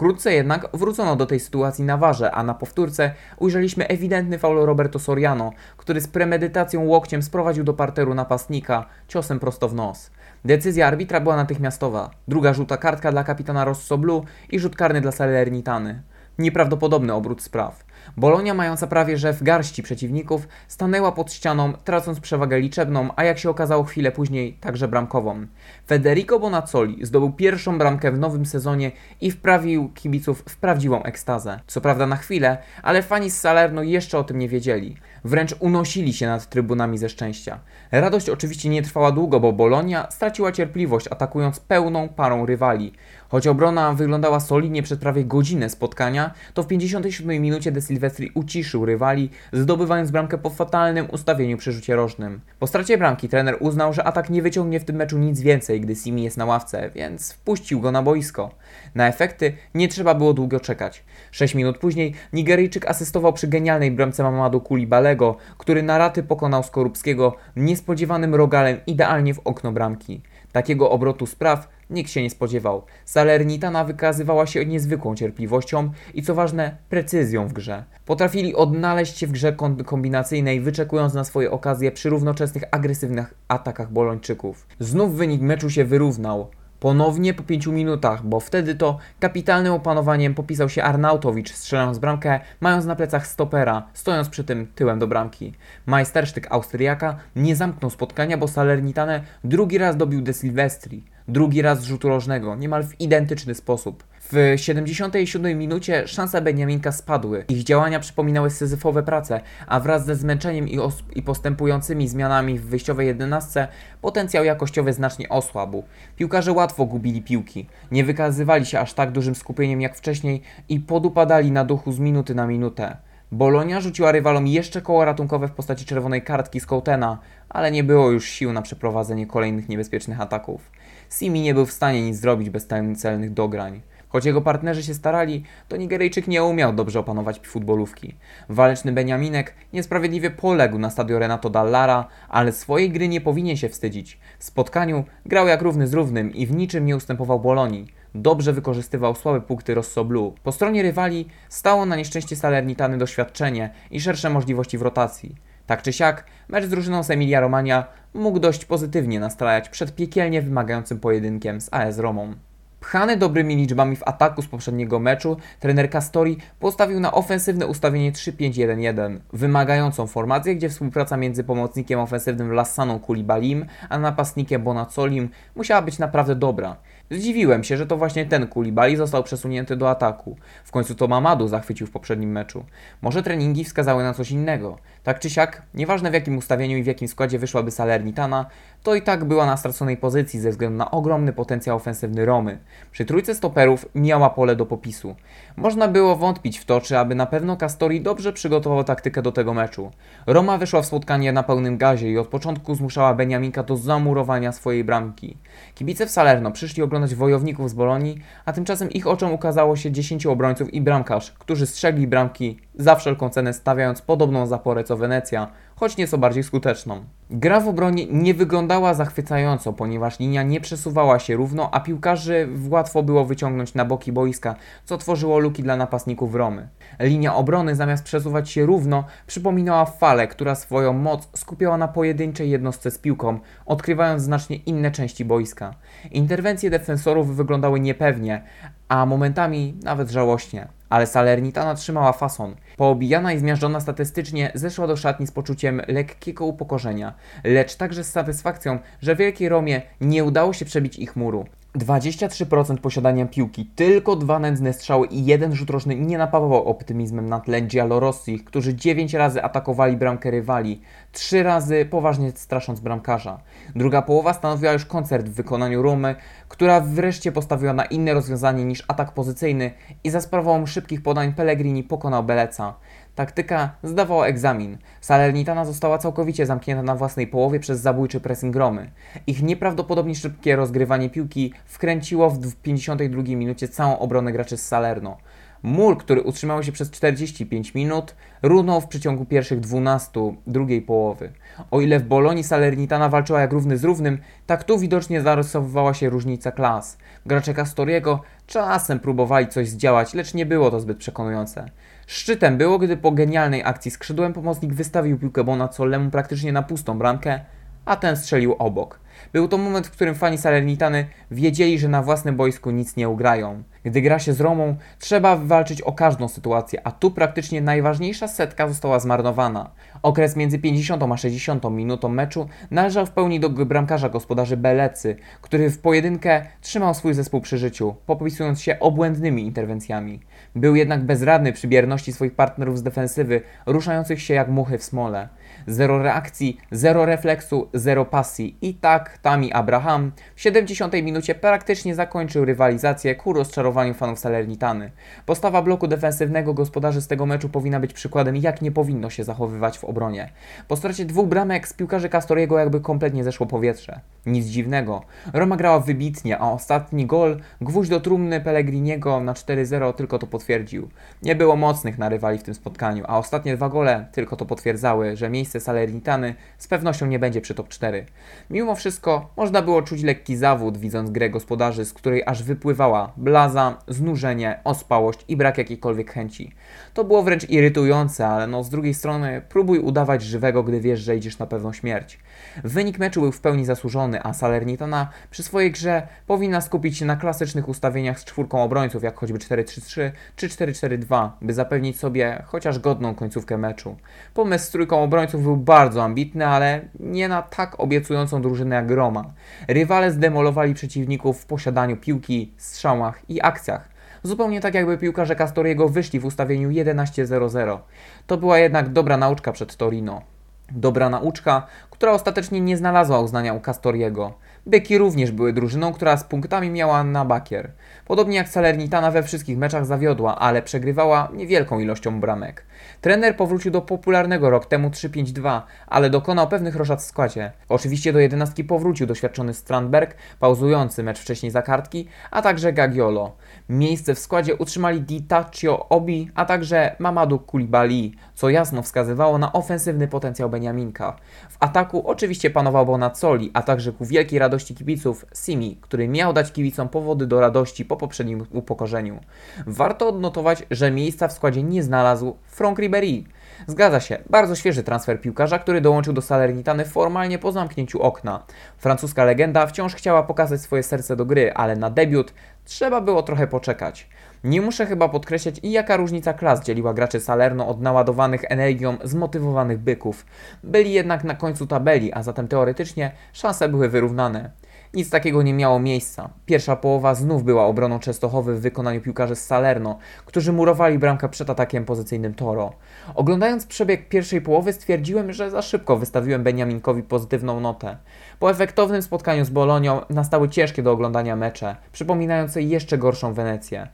Wkrótce jednak wrócono do tej sytuacji na warze, a na powtórce ujrzeliśmy ewidentny faul Roberto Soriano, który z premedytacją łokciem sprowadził do parteru napastnika ciosem prosto w nos. Decyzja arbitra była natychmiastowa. Druga żółta kartka dla kapitana Rosso Blu i rzut karny dla Salernitany. Nieprawdopodobny obrót spraw. Bolonia, mająca prawie że w garści przeciwników, stanęła pod ścianą, tracąc przewagę liczebną, a jak się okazało chwilę później, także bramkową. Federico Bonazzoli zdobył pierwszą bramkę w nowym sezonie i wprawił kibiców w prawdziwą ekstazę. Co prawda na chwilę, ale fani z Salerno jeszcze o tym nie wiedzieli. Wręcz unosili się nad trybunami ze szczęścia. Radość oczywiście nie trwała długo, bo Bolonia straciła cierpliwość, atakując pełną parą rywali. Choć obrona wyglądała solidnie przez prawie godzinę spotkania, to w 57 minucie De Silvestri uciszył rywali, zdobywając bramkę po fatalnym ustawieniu przy rzucie rożnym. Po stracie bramki trener uznał, że atak nie wyciągnie w tym meczu nic więcej, gdy Simi jest na ławce, więc wpuścił go na boisko. Na efekty nie trzeba było długo czekać. 6 minut później Nigeryjczyk asystował przy genialnej bramce Mamadou Koulibalego, który na raty pokonał Skorupskiego niespodziewanym rogalem idealnie w okno bramki. Takiego obrotu spraw nikt się nie spodziewał. Salernitana wykazywała się niezwykłą cierpliwością i co ważne, precyzją w grze. Potrafili odnaleźć się w grze kombinacyjnej, wyczekując na swoje okazje przy równoczesnych agresywnych atakach Bolończyków. Znów wynik meczu się wyrównał. Ponownie po 5 minutach, bo wtedy to kapitalnym opanowaniem popisał się Arnautowicz, strzelając bramkę, mając na plecach stopera, stojąc przy tym tyłem do bramki. Majstersztyk Austriaka nie zamknął spotkania, bo Salernitane drugi raz dobił De Silvestri, drugi raz z rzutu rożnego, niemal w identyczny sposób. W 77 minucie szanse Beniaminka spadły. Ich działania przypominały syzyfowe prace, a wraz ze zmęczeniem i, i postępującymi zmianami w wyjściowej jedenastce potencjał jakościowy znacznie osłabł. Piłkarze łatwo gubili piłki, nie wykazywali się aż tak dużym skupieniem jak wcześniej i podupadali na duchu z minuty na minutę. Bolonia rzuciła rywalom jeszcze koło ratunkowe w postaci czerwonej kartki z Kołtena, ale nie było już sił na przeprowadzenie kolejnych niebezpiecznych ataków. Simi nie był w stanie nic zrobić bez celnych dograń. Choć jego partnerzy się starali, to Nigeryjczyk nie umiał dobrze opanować futbolówki. Waleczny Beniaminek niesprawiedliwie poległ na stadio Renato Dallara, ale swojej gry nie powinien się wstydzić. W spotkaniu grał jak równy z równym i w niczym nie ustępował Bolonii. Dobrze wykorzystywał słabe punkty Rosso Blue. Po stronie rywali stało na nieszczęście Salernitany doświadczenie i szersze możliwości w rotacji. Tak czy siak, mecz z drużyną z Emilia Romagna mógł dość pozytywnie nastrajać przed piekielnie wymagającym pojedynkiem z AS Romą. Pchany dobrymi liczbami w ataku z poprzedniego meczu, trener Castori postawił na ofensywne ustawienie 3-5-1-1, wymagającą formację, gdzie współpraca między pomocnikiem ofensywnym Lassaną Kulibalim a napastnikiem Bonacolim musiała być naprawdę dobra. Zdziwiłem się, że to właśnie ten Kulibali został przesunięty do ataku. W końcu to Mamadu zachwycił w poprzednim meczu. Może treningi wskazały na coś innego. Tak czy siak, nieważne w jakim ustawieniu i w jakim składzie wyszłaby Salernitana, to i tak była na straconej pozycji ze względu na ogromny potencjał ofensywny Romy. Przy trójce stoperów miała pole do popisu. Można było wątpić w to, czy aby na pewno Castori dobrze przygotował taktykę do tego meczu. Roma wyszła w spotkanie na pełnym gazie i od początku zmuszała Beniaminka do zamurowania swojej bramki. Kibice w Salerno przyszli oglądać wojowników z Bolonii, a tymczasem ich oczom ukazało się 10 obrońców i bramkarz, którzy strzegli bramki za wszelką cenę stawiając podobną zaporę co Wenecja, choć nieco bardziej skuteczną. Gra w obronie nie wyglądała zachwycająco, ponieważ linia nie przesuwała się równo, a piłkarzy łatwo było wyciągnąć na boki boiska, co tworzyło luki dla napastników Romy. Linia obrony zamiast przesuwać się równo, przypominała falę, która swoją moc skupiała na pojedynczej jednostce z piłką, odkrywając znacznie inne części boiska. Interwencje defensorów wyglądały niepewnie, a momentami nawet żałośnie. Ale Salernitana trzymała fason. Poobijana i zmiażdżona statystycznie zeszła do szatni z poczuciem lekkiego upokorzenia, lecz także z satysfakcją, że Wielkiej Romie nie udało się przebić ich muru. 23% posiadania piłki, tylko dwa nędzne strzały i jeden rzut rożny nie napawał optymizmem na tle Giallorossi, którzy 9 razy atakowali bramkę rywali, 3 razy poważnie strasząc bramkarza. Druga połowa stanowiła już koncert w wykonaniu Romy, która wreszcie postawiła na inne rozwiązanie niż atak pozycyjny i za sprawą szybkich podań Pellegrini pokonał Beleca. Taktyka zdawała egzamin. Salernitana została całkowicie zamknięta na własnej połowie przez zabójczy pressing Romy. Ich nieprawdopodobnie szybkie rozgrywanie piłki wkręciło w 52 minucie całą obronę graczy z Salerno. Mur, który utrzymał się przez 45 minut, runął w przeciągu pierwszych 12 drugiej połowy. O ile w Bolonii Salernitana walczyła jak równy z równym, tak tu widocznie zarysowywała się różnica klas. Gracze Castoriego czasem próbowali coś zdziałać, lecz nie było to zbyt przekonujące. Szczytem było, gdy po genialnej akcji skrzydłem pomocnik wystawił piłkę Bonacolemu praktycznie na pustą bramkę, a ten strzelił obok. Był to moment, w którym fani Salernitany wiedzieli, że na własnym boisku nic nie ugrają. Gdy gra się z Romą, trzeba walczyć o każdą sytuację, a tu praktycznie najważniejsza setka została zmarnowana. Okres między 50 a 60 minutą meczu należał w pełni do bramkarza gospodarzy Belecy, który w pojedynkę trzymał swój zespół przy życiu, popisując się obłędnymi interwencjami. Był jednak bezradny przy bierności swoich partnerów z defensywy, ruszających się jak muchy w smole. Zero reakcji, zero refleksu, zero pasji. I tak Tami Abraham w 70 minucie praktycznie zakończył rywalizację ku rozczarowaniu fanów Salernitany. Postawa bloku defensywnego gospodarzy z tego meczu powinna być przykładem, jak nie powinno się zachowywać w obronie. Po stracie dwóch bramek z piłkarzy Castoriego jakby kompletnie zeszło powietrze. Nic dziwnego. Roma grała wybitnie, a ostatni gol, gwóźdź do trumny Pellegriniego na 4-0 tylko to potwierdził. Nie było mocnych na rywali w tym spotkaniu, a ostatnie dwa gole tylko to potwierdzały, że miejsce Salernitany z pewnością nie będzie przy top 4. Mimo wszystko można było czuć lekki zawód, widząc grę gospodarzy, z której aż wypływała blaza, znużenie, ospałość i brak jakiejkolwiek chęci. To było wręcz irytujące, ale no z drugiej strony próbuj udawać żywego, gdy wiesz, że idziesz na pewną śmierć. Wynik meczu był w pełni zasłużony, a Salernitana przy swojej grze powinna skupić się na klasycznych ustawieniach z czwórką obrońców, jak choćby 4-3-3 czy 4-4-2, by zapewnić sobie chociaż godną końcówkę meczu. Pomysł z trójką obrońców był bardzo ambitny, ale nie na tak obiecującą drużynę jak Roma. Rywale zdemolowali przeciwników w posiadaniu piłki, strzałach i akcjach. Zupełnie tak jakby piłkarze Castoriego wyszli w ustawieniu 11-0-0. To była jednak dobra nauczka przed Torino. Dobra nauczka, która ostatecznie nie znalazła uznania u Castoriego. Byki również były drużyną, która z punktami miała na bakier. Podobnie jak Salernitana we wszystkich meczach zawiodła, ale przegrywała niewielką ilością bramek. Trener powrócił do popularnego rok temu 3-5-2, ale dokonał pewnych roszad w składzie. Oczywiście do jedenastki powrócił doświadczony Strandberg, pauzujący mecz wcześniej za kartki, a także Gagiolo. Miejsce w składzie utrzymali Di Taccio Obi, a także Mamadou Koulibaly, co jasno wskazywało na ofensywny potencjał Beniaminka. W ataku oczywiście panował Bonazzoli, a także ku wielkiej radości kibiców Simi, który miał dać kibicom powody do radości po poprzednim upokorzeniu. Warto odnotować, że miejsca w składzie nie znalazł Franck Ribéry. Zgadza się, bardzo świeży transfer piłkarza, który dołączył do Salernitany formalnie po zamknięciu okna. Francuska legenda wciąż chciała pokazać swoje serce do gry, ale na debiut trzeba było trochę poczekać. Nie muszę chyba podkreślać i jaka różnica klas dzieliła graczy Salerno od naładowanych energią, zmotywowanych byków. Byli jednak na końcu tabeli, a zatem teoretycznie szanse były wyrównane. Nic takiego nie miało miejsca. Pierwsza połowa znów była obroną Częstochowy w wykonaniu piłkarzy z Salerno, którzy murowali bramkę przed atakiem pozycyjnym Toro. Oglądając przebieg pierwszej połowy stwierdziłem, że za szybko wystawiłem Beniaminkowi pozytywną notę. Po efektownym spotkaniu z Bolonią nastały ciężkie do oglądania mecze, przypominające jeszcze gorszą Wenecję.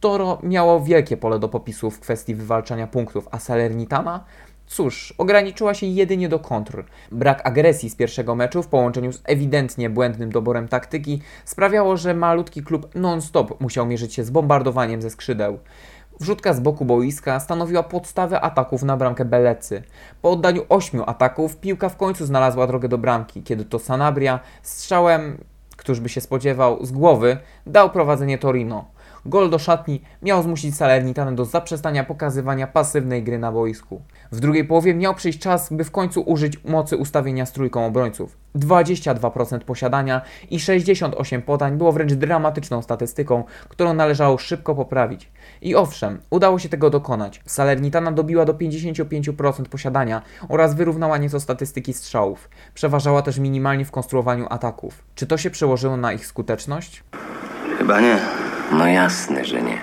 Toro miało wielkie pole do popisu w kwestii wywalczania punktów, a Salernitana Cóż, ograniczyła się jedynie do kontr. Brak agresji z pierwszego meczu w połączeniu z ewidentnie błędnym doborem taktyki sprawiało, że malutki klub non-stop musiał mierzyć się z bombardowaniem ze skrzydeł. Wrzutka z boku boiska stanowiła podstawę ataków na bramkę Belecy. Po oddaniu ośmiu ataków piłka w końcu znalazła drogę do bramki, kiedy to Sanabria strzałem, któż by się spodziewał, z głowy dał prowadzenie Torino. Gol do szatni miał zmusić Salernitanę do zaprzestania pokazywania pasywnej gry na boisku. W drugiej połowie miał przyjść czas, by w końcu użyć mocy ustawienia z trójką obrońców. 22% posiadania i 68 podań było wręcz dramatyczną statystyką, którą należało szybko poprawić. I owszem, udało się tego dokonać. Salernitana dobiła do 55% posiadania oraz wyrównała nieco statystyki strzałów. Przeważała też minimalnie w konstruowaniu ataków. Czy to się przełożyło na ich skuteczność? Chyba nie. No jasne, że nie.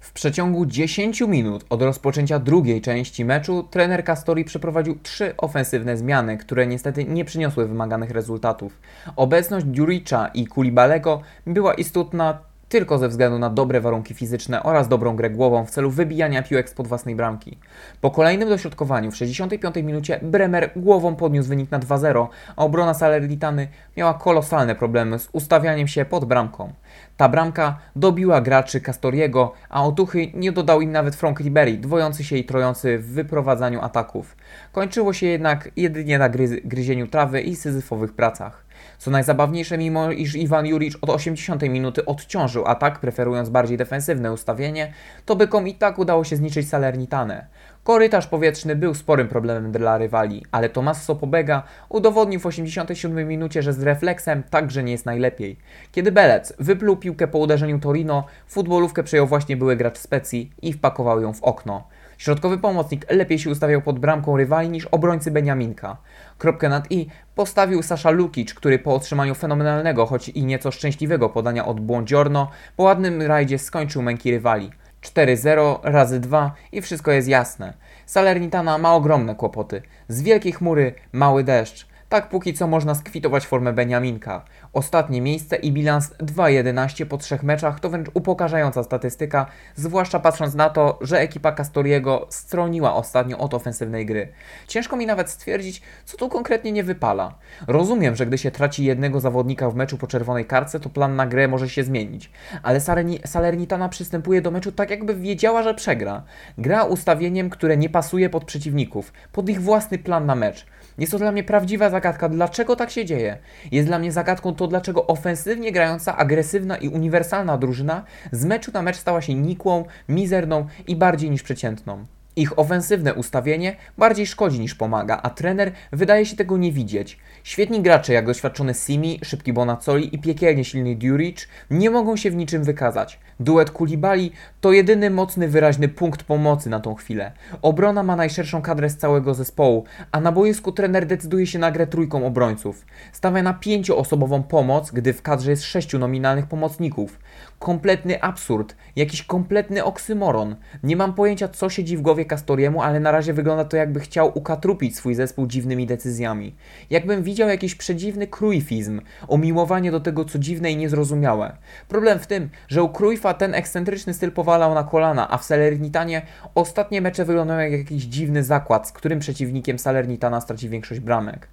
W przeciągu 10 minut od rozpoczęcia drugiej części meczu trener Castori przeprowadził trzy ofensywne zmiany, które niestety nie przyniosły wymaganych rezultatów. Obecność Djuricza i Kulibalego była istotna tylko ze względu na dobre warunki fizyczne oraz dobrą grę głową w celu wybijania piłek spod własnej bramki. Po kolejnym dośrodkowaniu w 65 minucie Bremer głową podniósł wynik na 2-0, a obrona Salernitany miała kolosalne problemy z ustawianiem się pod bramką. Ta bramka dobiła graczy Castoriego, a otuchy nie dodał im nawet Frank Ribery, dwojący się i trojący w wyprowadzaniu ataków. Kończyło się jednak jedynie na gryz gryzieniu trawy i syzyfowych pracach. Co najzabawniejsze, mimo iż Iwan Juric od 80 minuty odciążył atak, preferując bardziej defensywne ustawienie, to bykom i tak udało się zniszczyć Salernitanę. Korytarz powietrzny był sporym problemem dla rywali, ale Tomasso Pobega udowodnił w 87 minucie, że z refleksem także nie jest najlepiej. Kiedy Belec wypluł piłkę po uderzeniu Torino, futbolówkę przejął właśnie były gracz Specji i wpakował ją w okno. Środkowy pomocnik lepiej się ustawiał pod bramką rywali niż obrońcy Beniaminka. Kropkę nad i postawił Sasza Lukic, który po otrzymaniu fenomenalnego, choć i nieco szczęśliwego podania od Błądziorno, po ładnym rajdzie skończył męki rywali. 4-0 razy 2 i wszystko jest jasne. Salernitana ma ogromne kłopoty. Z wielkiej chmury mały deszcz. Tak póki co można skwitować formę Beniaminka. Ostatnie miejsce i bilans 2-11 po trzech meczach to wręcz upokarzająca statystyka, zwłaszcza patrząc na to, że ekipa Castoriego stroniła ostatnio od ofensywnej gry. Ciężko mi nawet stwierdzić, co tu konkretnie nie wypala. Rozumiem, że gdy się traci jednego zawodnika w meczu po czerwonej karce, to plan na grę może się zmienić, ale Salernitana przystępuje do meczu tak jakby wiedziała, że przegra. Gra ustawieniem, które nie pasuje pod przeciwników, pod ich własny plan na mecz. Jest to dla mnie prawdziwa zagadka, dlaczego tak się dzieje. Jest dla mnie zagadką to, dlaczego ofensywnie grająca, agresywna i uniwersalna drużyna z meczu na mecz stała się nikłą, mizerną i bardziej niż przeciętną. Ich ofensywne ustawienie bardziej szkodzi niż pomaga, a trener wydaje się tego nie widzieć. Świetni gracze jak doświadczony Simi, szybki Bonazzoli i piekielnie silny Duric nie mogą się w niczym wykazać. Duet Kulibali to jedyny mocny, wyraźny punkt pomocy na tą chwilę. Obrona ma najszerszą kadrę z całego zespołu, a na boisku trener decyduje się na grę trójką obrońców. Stawia na pięcioosobową pomoc, gdy w kadrze jest sześciu nominalnych pomocników. Kompletny absurd, jakiś kompletny oksymoron. Nie mam pojęcia, co siedzi w głowie Castoriemu, ale na razie wygląda to, jakby chciał ukatrupić swój zespół dziwnymi decyzjami. Jakbym widział jakiś przedziwny krójfizm, omiłowanie do tego, co dziwne i niezrozumiałe. Problem w tym, że u Krójfa ten ekscentryczny styl powalał na kolana, a w Salernitanie ostatnie mecze wyglądają jak jakiś dziwny zakład, z którym przeciwnikiem Salernitana straci większość bramek.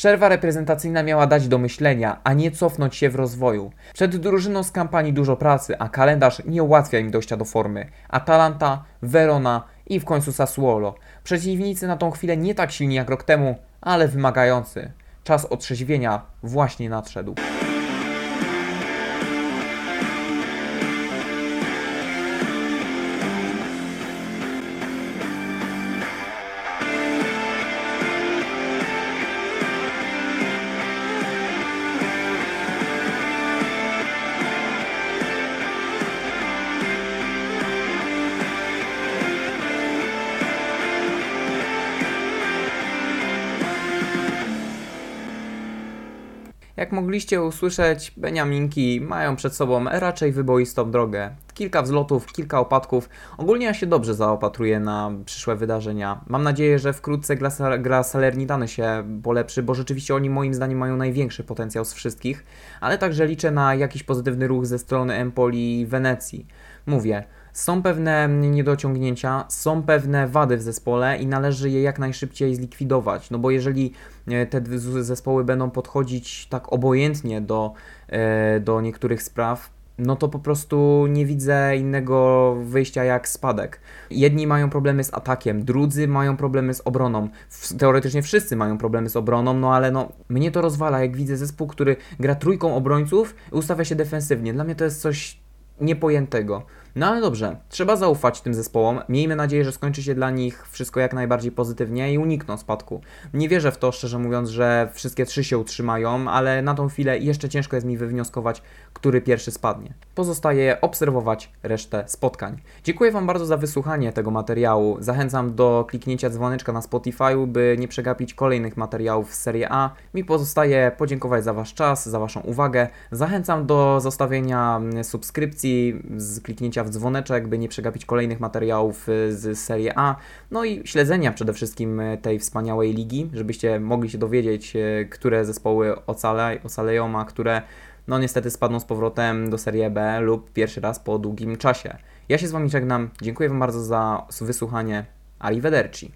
Przerwa reprezentacyjna miała dać do myślenia, a nie cofnąć się w rozwoju. Przed drużyną z kampanii dużo pracy, a kalendarz nie ułatwia im dojścia do formy. Atalanta, Verona i w końcu Sassuolo. Przeciwnicy na tą chwilę nie tak silni jak rok temu, ale wymagający. Czas otrzeźwienia właśnie nadszedł. Mogliście usłyszeć, Beniaminki mają przed sobą raczej wyboistą drogę. Kilka wzlotów, kilka opadków. Ogólnie ja się dobrze zaopatruję na przyszłe wydarzenia. Mam nadzieję, że wkrótce gra, gra Salernitany się polepszy, bo rzeczywiście oni moim zdaniem mają największy potencjał z wszystkich, ale także liczę na jakiś pozytywny ruch ze strony Empoli i Wenecji. Mówię, są pewne niedociągnięcia, są pewne wady w zespole i należy je jak najszybciej zlikwidować. No bo jeżeli e, te zespoły będą podchodzić tak obojętnie do, e, do niektórych spraw, no to po prostu nie widzę innego wyjścia jak spadek. Jedni mają problemy z atakiem, drudzy mają problemy z obroną. Teoretycznie wszyscy mają problemy z obroną, no ale no mnie to rozwala, jak widzę zespół, który gra trójką obrońców i ustawia się defensywnie. Dla mnie to jest coś niepojętego. No ale dobrze, trzeba zaufać tym zespołom. Miejmy nadzieję, że skończy się dla nich wszystko jak najbardziej pozytywnie i unikną spadku. Nie wierzę w to, szczerze mówiąc, że wszystkie trzy się utrzymają, ale na tą chwilę jeszcze ciężko jest mi wywnioskować, który pierwszy spadnie. Pozostaje obserwować resztę spotkań. Dziękuję Wam bardzo za wysłuchanie tego materiału. Zachęcam do kliknięcia dzwoneczka na Spotify, by nie przegapić kolejnych materiałów z serii A. Mi pozostaje podziękować za Wasz czas, za Waszą uwagę. Zachęcam do zostawienia subskrypcji, z kliknięcia w dzwoneczek, by nie przegapić kolejnych materiałów y, z serii A. No i śledzenia przede wszystkim y, tej wspaniałej ligi, żebyście mogli się dowiedzieć, y, które zespoły ocale, ocaleją, a które no niestety spadną z powrotem do Serie B lub pierwszy raz po długim czasie. Ja się z Wami żegnam, dziękuję Wam bardzo za wysłuchanie. Arrivederci.